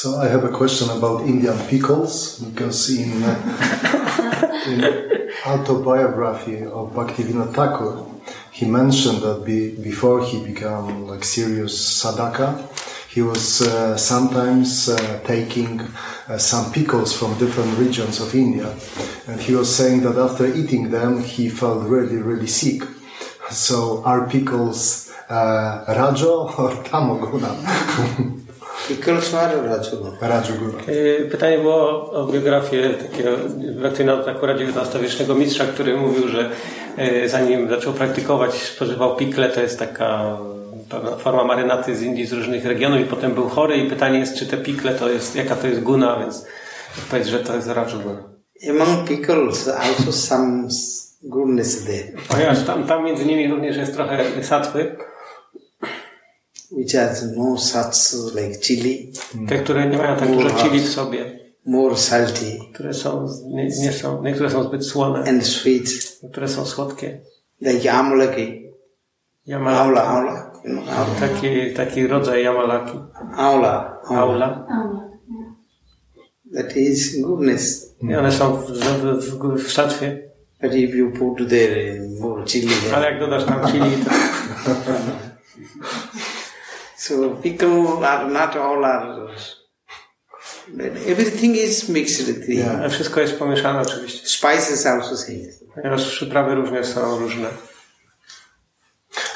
So I have a question about Indian pickles because in, uh, in autobiography of Bhaktivinoda Thakur, he mentioned that be, before he became like serious sadhaka, he was uh, sometimes uh, taking uh, some pickles from different regions of India, and he was saying that after eating them, he felt really, really sick. So are pickles uh, Rajo or Tamoguna? Are Rajoguna. Rajoguna. Y, Pytanie było o biografię takiego Bhaktivinoda Thakura XIX-wiecznego mistrza, który mówił, że y, zanim zaczął praktykować, spożywał pikle, to jest taka pewna forma marynaty z Indii, z różnych regionów i potem był chory i pytanie jest, czy te pikle to jest, jaka to jest guna, więc odpowiedź, że to jest rajoguna. Among pickles, also some goodness there, Ponieważ tam, tam między nimi również jest trochę satwy, which has no such like chili, te, które nie mają tak dużo chili w sobie, more salty które są, nie, nie są, niektóre są zbyt słone, and sweet, niektóre są słodkie. like amulaki, Yamalaki. aula, aula, aula, Taki, taki rodzaj yamalaki. aula, aula. Aula. That is goodness. I one są w, w, w, w szatwie, But if you put there more chili there, ale jak dodasz tam chili, to so pickle are not all are. but Everything is mixed with the Yeah. ale wszystko jest pomieszane oczywiście. spices also same. Ponieważ przyprawy również są różne.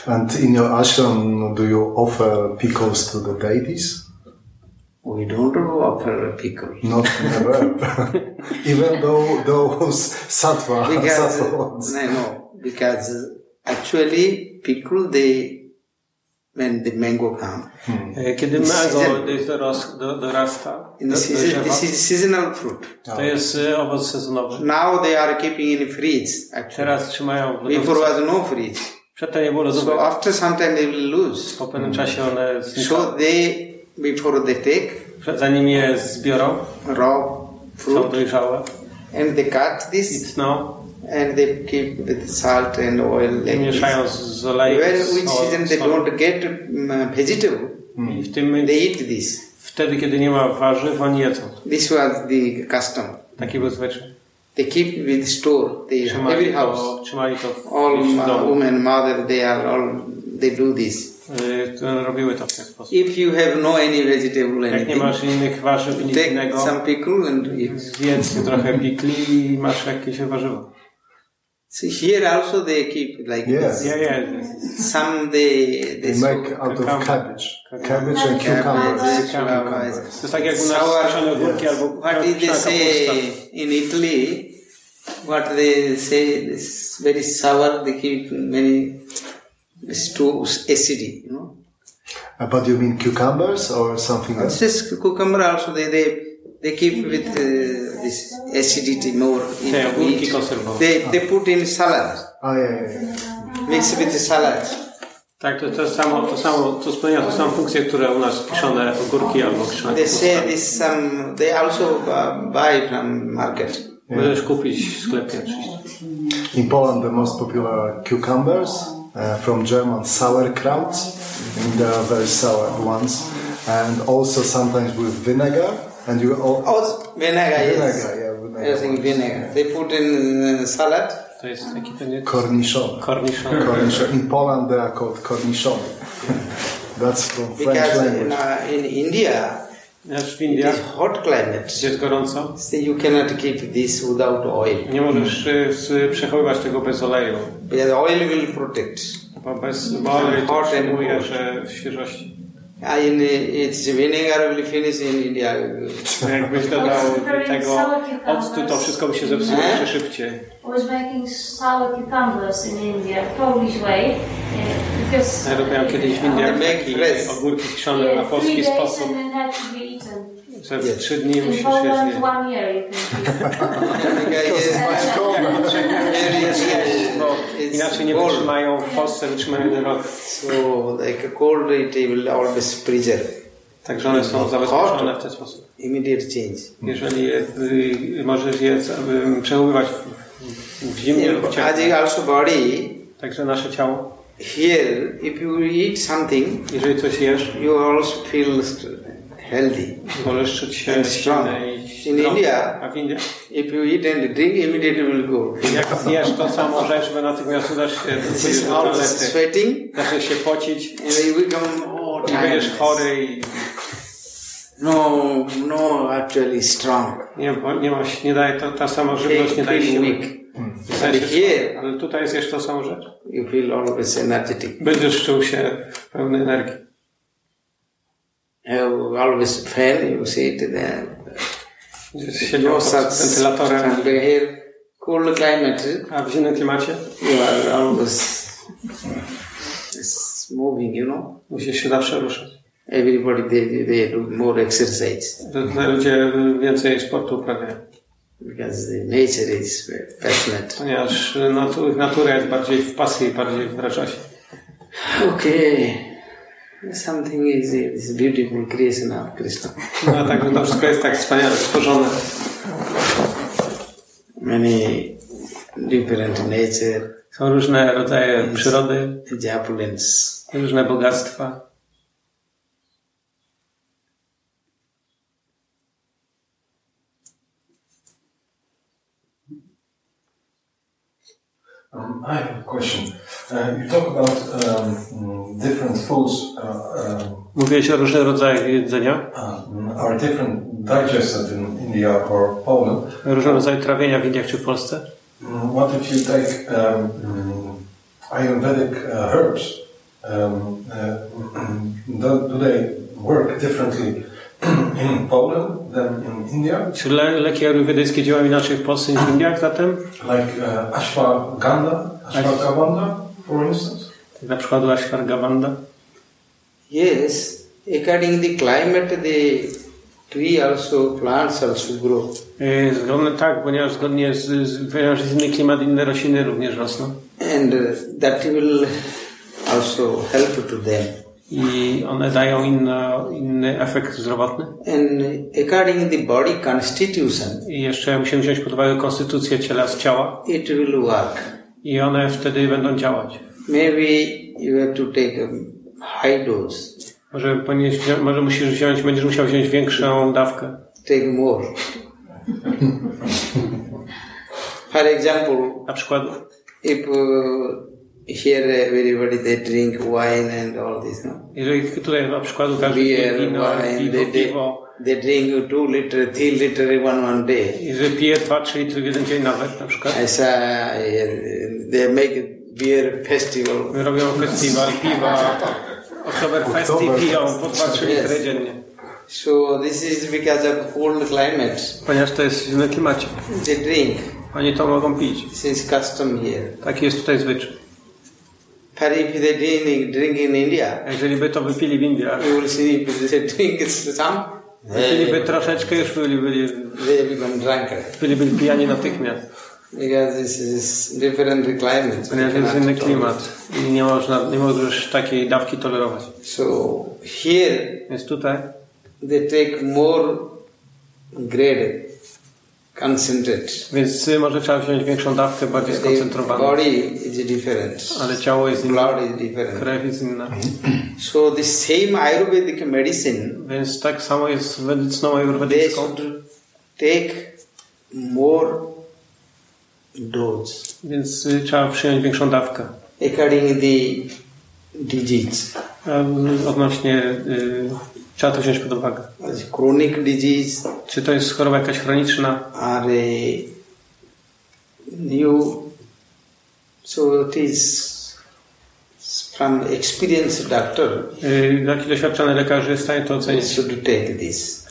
And in your ashram, do you offer pickles to the deities? We don't offer pickles. Not never. Even though those sattva, Because, sattva ones. no, no, because actually pickle they, when the mango come, E, Kiedy mango doros, do, dorasta, in the season, this is seasonal fruit. to jest e, owoc sezonowy. Now they are keeping in fridge actually. Teraz trzymają w Before lodówce. was no fridge. Przedtem nie było So lodówek. after some time they will lose. Po pewnym czasie one So znikają. they, before they take Przed- Zanim je zbiorą, raw są fruit dojrzałe and they cut i this tną and they keep with salt and oil like mieszają z, olejem, When z which season they don't get um, vegetable, I w tym, they eat this. wtedy, kiedy nie ma warzyw, oni jedzą. This was the custom. Taki był zwyczaj. They keep with store. They every Trzymali house, to, trzymali to w, all uh, domu. women, mother, they are all they do this. Y, robiły to w ten sposób. If you have no any vegetable Jak nie anything, masz innych warzyw, nic innego, some pickle and eat. zjedz trochę pikli i masz jakieś warzywo. So here also they keep like Yes. this. Yeah, ja, Some they They they make out of cucumber. cabbage. Cucumber. Cabbage and Cabbage, cucumbers. flowers. To jest tak jak u Sour. skaszone What did they say in Italy? What they say is very sour. They keep many. It's too acidic, you know. Uh, but you mean cucumbers or something It's else? just cucumber also. They they they keep with uh, this acidity more. in Te ogórki meat. konserwowane. They they put in salad, Oh, yeah, yeah, yeah. mix with the salad. Tak, to, to samo, to samo, to spełnia tą samą funkcję, które u nas kiszone ogórki albo kiszone They say this some. They also uh, buy from market. Możesz kupić w sklepie oczywiście. In Poland, the most popular cucumbers uh, from German sauerkrauts, and they are very sour ones, and also sometimes with vinegar. And you all Oh, vinegar. Yes. vinegar, yeah, vinegar. Yes, in vinegar. They put in uh, salad. To jest taki ten Cornichon. korniszon. Cornichon. In Poland, they are called cornichon. That's from French Because in, language. uh, in India, Wiesz, w it Indiach, is hot climate. jest gorąco, So you cannot keep this without oil. nie możesz s- przechowywać tego bez oleju. Because oil will protect. Bo bez bo olej to przyjmuje, że w świeżości. In, it's vinegar will finish in India. Jakbyś dodał tego octu, to wszystko by się zepsuło jeszcze szybciej. I was making sour cucumbers in India, Polish way, uh, because Ja robiłem kiedyś w Indiach ogórki kiszone na yeah, polski sposób, że w trzy dni musisz je zjeść. inaczej nie wytrzymają w Polsce, wytrzymają jeden rok. So like cold, it will always preserve. Także one są zabezpieczone w ten sposób. Immediate change. Jeżeli je, y, możesz je y, przechowywać w, zimnie lub w also body, Także nasze ciało, here, if you eat something, jeżeli coś jesz, you also feel healthy. Możesz czuć się silny In zdrowy. India- w Indiach? If you eat and drink, immediately will go. Jak zjesz to samo rzecz, bo natychmiast udasz się do toalety, sweating, zaczniesz się pocić and you become oh i będziesz chory i No, no, actually strong. nie, nie, masz, nie daje to, ta sama żywność nie daje siły. And here- ale tutaj zjesz tą samą rzecz. You feel always energetic. Będziesz czuł się pełny energii. You always fan, you sit there. Siedział such wentylatorem, cold climate, a w zimnym klimacie you are always moving, you know. musisz się zawsze ruszać. Everybody, they, they do more exercise ludzie więcej sportu uprawiają, because the nature is passionate. ponieważ natu- natura jest bardziej w pasji, bardziej w się. Okay. Something is this beautiful creation of Krishna. No a tak, to wszystko jest tak wspaniale stworzone. Many different nature, Są różne rodzaje przyrody, opulence. różne bogactwa. Um, I have a question. Uh, you talk about um, different foods uh, um, Mówiłeś o różnych rodzajach jedzenia, uh, are different digested in India or Poland. różne rodzaje trawienia w Indiach czy w Polsce. Mm, What if you take um, mm, Ayurvedic uh, herbs? Um, uh, do, do they work differently in Poland than in India? Czy le leki ayurwedyjskie działają inaczej w Polsce niż w Indiach zatem? Like uh, ashwagandha, ashwagandha, for instance? Na przykład ashwagandha. Yes, according the climate, the tree also, plants also grow. Yy, Zgodne tak, ponieważ zgodnie z, z, ponieważ jest inny klimat, inne rośliny również rosną. And uh, that will also help to them. I one dają inno, inny efekt zdrowotny. And according the body constitution, I jeszcze musimy wziąć pod uwagę konstytucję ciela z ciała. it will work. I one wtedy będą działać. Maybe you have to take a high dose, Może, wzią- może musisz wziąć, będziesz musiał wziąć większą dawkę. take more. For example, Na przykład, if uh, here everybody they drink wine and all this, no? jeżeli tutaj na przykład każdy beer, pije wino, wine, they, they, they drink two liter, three liter one one day. jeżeli pije 2-3 litry w jeden dzień nawet na przykład. I saw uh, they make a beer festival. Robią festiwal piwa, Oktoberfesty Oktoberfest. piją po 2-3 litry dziennie. So this is because of cold climate. Ponieważ to jest w zimnym klimacie. They drink. Oni to mogą pić. This is custom here. Taki jest tutaj zwyczaj. But if they drink, drink in India, jeżeli by to wypili w Indiach, you will see if they drink some, wypiliby troszeczkę, już byli, byli, they become drunkard. byli, byli pijani natychmiast. Because this is different climate. Ponieważ jest inny klimat i nie można, nie możesz takiej dawki tolerować. So here Więc tutaj they take more grade, concentrate. Więc może trzeba wziąć większą dawkę, bardziej skoncentrowaną. body is different. Ale ciało jest inne, Blood is different. krew jest inna. So the same Ayurvedic medicine, Więc tak samo jest z medycyną should take more dose Więc trzeba przyjąć większą dawkę. according the disease. Odnośnie y, trzeba to wziąć pod uwagę. Chronic disease Czy to jest choroba jakaś chroniczna, or a new. So it is from experienced doctor. y, taki doświadczony lekarz jest w stanie to ocenić. should take this.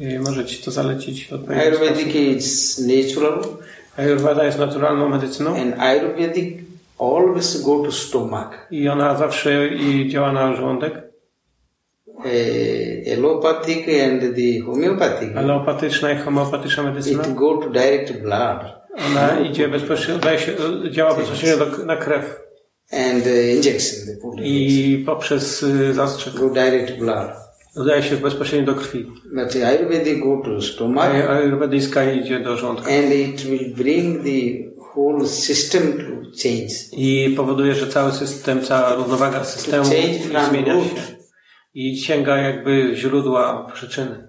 Y, Może ci to zalecić Ayurvedic is natural, Ayurveda jest naturalną medycyną and Ayurvedic always go to stomach. i ona zawsze i działa na żołądek. Uh, allopathic and the homeopathic, Aleopatyczna i homeopatyczna medycyna. it go to direct blood Ona idzie bezpośrednio, daje się, działa bezpośrednio do, na krew and uh, injection. I poprzez y, zastrzyk go direct blood. dodaje się bezpośrednio do krwi. But the Ayurvedic go to stomach ayurwedyjska idzie do żołądka and it will bring the whole system to change. i powoduje, że cały system, cała równowaga systemu zmienia się i sięga jakby źródła przyczyny.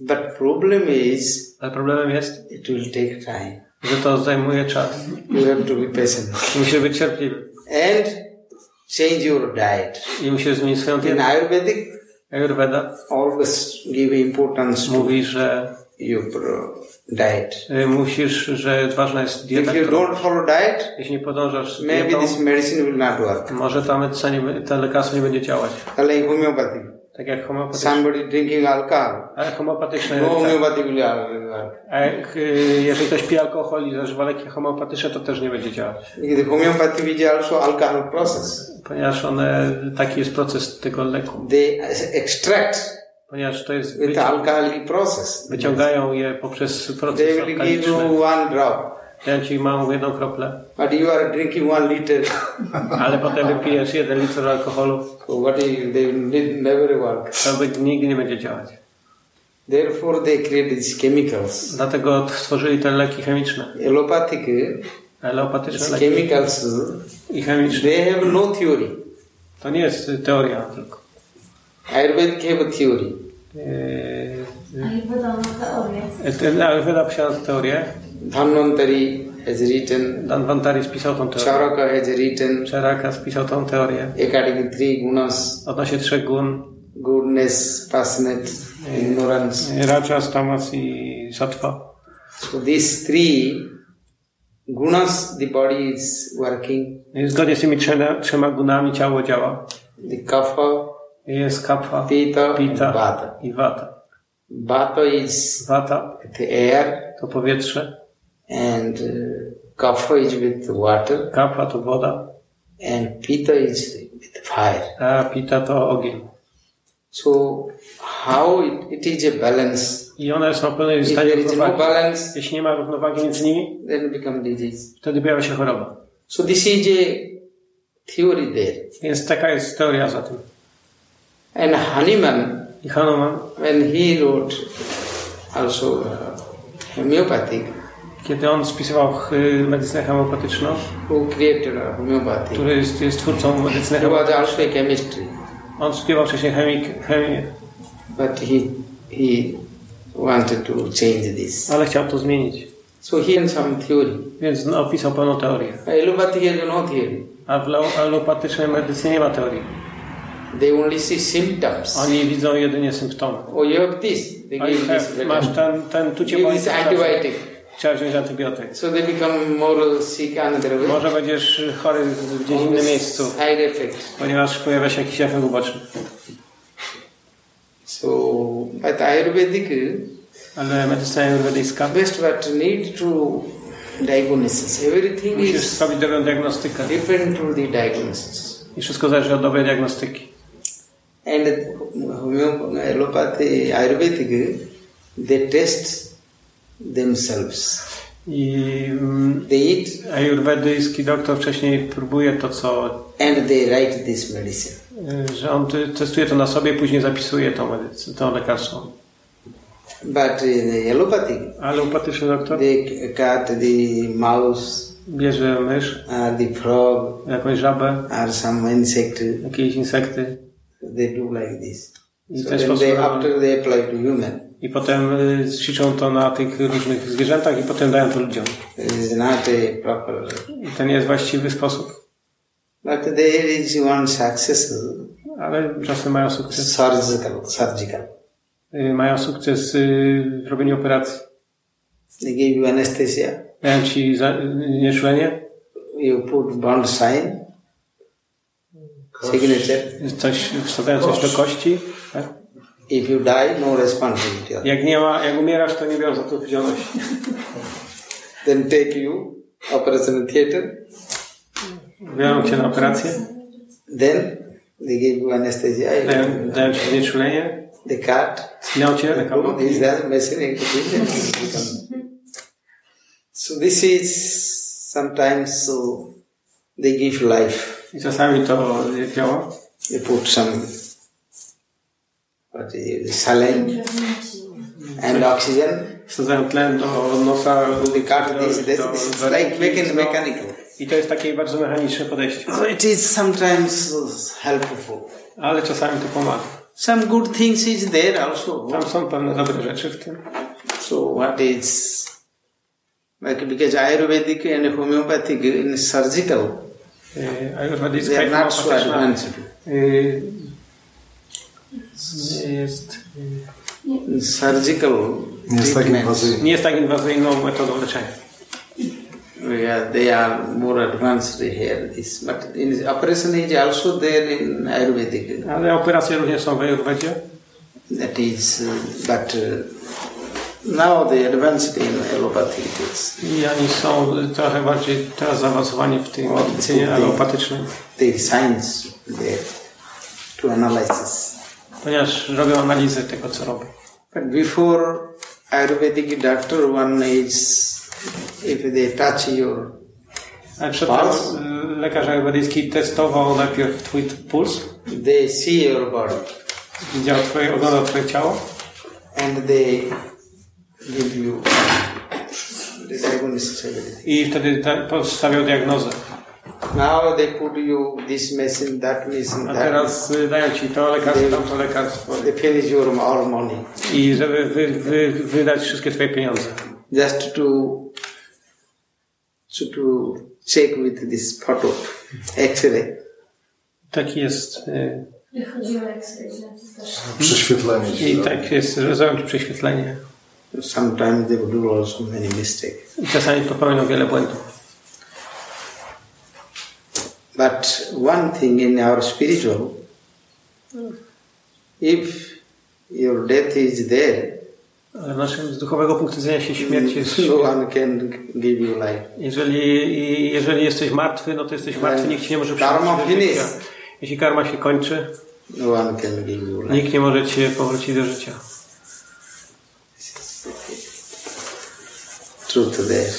But problem is Ale problemem jest, it will take time. że to zajmuje czas. You have to be patient Musisz być cierpliwy and change your diet. i musisz zmienić swoją In dietę. Ayurvedic, Ayurveda always give importance to mówi, że your uh, diet. y, musisz, że ważna jest dieta. If you don't follow diet, Jeśli nie podążasz maybe dietą, this medicine will not work. może ta medycyna, nie, ten lekarstwo nie będzie działać. Like homeopathy. Tak jak homeopatyczne. Somebody drinking alcohol. Ale homeopatyczne, No homeopathy will work. A jak, y, jeżeli ktoś pije alkohol i zażywa leki homeopatyczne, to też nie będzie działać. The homeopathy is also alcohol process. Ponieważ one, taki jest proces tego leku. They extract Ponieważ to jest, with wyci- alcoholic process. wyciągają je poprzez proces They will give you one drop, Dają ci małą jedną kroplę, but you are drinking one liter. ale potem wypijesz jeden litr alkoholu, So what is, they will never work. to by- nigdy nie będzie działać. Therefore, they create these chemicals. Dlatego stworzyli te leki chemiczne. Allopathic, Aleopatyczne these leki chemicals, i chemiczne. they have no theory. To nie jest teoria tylko. A theory. Yy, Ayurveda ma teorię. Ten Ayurveda posiada teorię. Dhanvantari has written, Danvantari spisał tą teorię. Charaka has written, Czaraka spisał tą teorię. to three gunas, Odnośnie trzech gun. goodness, passionate, ignorance. Rajas, Tamas i Sattva. So these three gunas, the body is working. Zgodnie z tymi trzema, trzema gunami ciało działa. The kapha, Jest kapha, and pita vata. i vata. Vata is Vata the air to powietrze, and uh, kapha is with water kapha to woda, and pitta is with fire. a pita to ogień. So how it, it is a balance. I one są w pewnym If stanie no równowagi. balance, Jeśli nie ma równowagi między nimi, then become disease. wtedy pojawia się choroba. So this is a theory there. Więc taka jest teoria za tym. And Hanuman, I Hanuman, when he wrote also uh, homeopathic, kiedy on spisywał medycynę homeopatyczną, who created uh, homeopathy, który jest, jest twórcą medycyny homeopatycznej, also chemistry, on studiował wcześniej chemik, chemię, but he he wanted to change this. ale chciał to zmienić. So he had some theory. Więc opisał pełną teorię. Allopathy has no theory. A w alo- alopatycznej medycynie nie ma teorii. They only see symptoms. Oni widzą jedynie symptomy. Oh, you have this. They give you this. have, masz ten, ten, tu cię boli, this trzeba- wziąć antybiotyk. So they become more sick another way. Może będziesz chory gdzieś w innym miejscu, Side effect. ponieważ pojawia się jakiś efekt uboczny. So, but Ayurvedic, Ale medycyna ayurwedyjska, best but need to diagnosis. Everything musisz is zrobić dobrą diagnostykę. depend to the diagnosis. I wszystko zależy od dobrej diagnostyki. And homeopathy, allopathy, Ayurvedic, they test themselves. I mm, They eat ayurwedyjski doktor wcześniej próbuje to, co, and they write this medicine. y, że on testuje to na sobie, później zapisuje tą medycynę, tą lekarstwo. But in the allopathic, Ale upatyczny doktor they cut the mouse bierze mysz, or the frog jakąś żabę, or some insect. jakieś insekty They do like this. I So then they, after they apply to human, i potem y, ćwiczą to na tych różnych zwierzętach i potem dają to ludziom. is not a proper. I to nie jest właściwy sposób, But there is one success, ale czasem mają sukces. surgical, surgical. Y, Mają sukces w robieniu operacji. They give you anesthesia. Dają ci za- y, nieczulenie, You put bond sign, signature. coś, wsadzają coś do kości. Tak? If you die, no responsibility. Jak nie ma, jak umierasz, to nie biorą za to odpowiedzialności. Then take you operation theater. Biorą cię na operację, Then they give you anesthesia. dają, dają ci znieczulenie, The cut. spiną cię. This is that machine. So this is sometimes so they give life. I czasami to działa. They put some what is saline and oxygen. Do nosa. Cut this, this, this is like mechanical. I to jest takie bardzo mechaniczne podejście. So it is sometimes helpful. Ale czasami to pomaga. some good things is there also. Tam są pewne dobre rzeczy w tym. So what is like because Ayurvedic and homeopathic in surgical Y, Ayurvedycka they are not so advanced. jest, surgical Nie jest tak treatments, inwazyjny. nie jest tak inwazyjną metodą leczenia. yeah, they are more advanced here. This, but in operation is also there in Ayurvedic. Ale operacje również są w Ayurvedzie. That is, uh, but uh, now they advanced in allopathy. It is. I oni są trochę bardziej teraz zaawansowani w tej medycynie alopatycznej, is science there to analyze this. ponieważ robią analizę tego, co robią. But before Ayurvedic doctor, one is, if they touch your, Ale przedtem lekarz ayurvedyjski testował najpierw twój puls, they see your body widział twoje, oglądał twoje ciało and they give you diagnosis everything. i wtedy ta- postawiał diagnozę. Now they put you this medicine, that medicine, A teraz y, dają ci to lekarstwo, tamto lekarstwo They finish your all money i żeby wy, wy, wydać wszystkie twoje pieniądze. just to to, to check with this photo X-ray. Taki jest y, Wychodziło X-ray. Prześwietlenie. i tak jest, że zrobić prześwietlenie. Sometimes they do also many mistakes. Czasami popełnią wiele błędów. But one thing in our spiritual, if your death is there, Ale w naszym z duchowego punktu widzenia się śmierć jest... no one can give you life. Jeżeli, jeżeli jesteś martwy, no to jesteś martwy, nikt ci nie może przywrócić do życia. finish. Jeśli karma się kończy, No one can give you life. nikt nie może cię powrócić do życia. Truth there.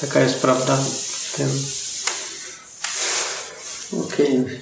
Taka jest prawda w tym. Okay.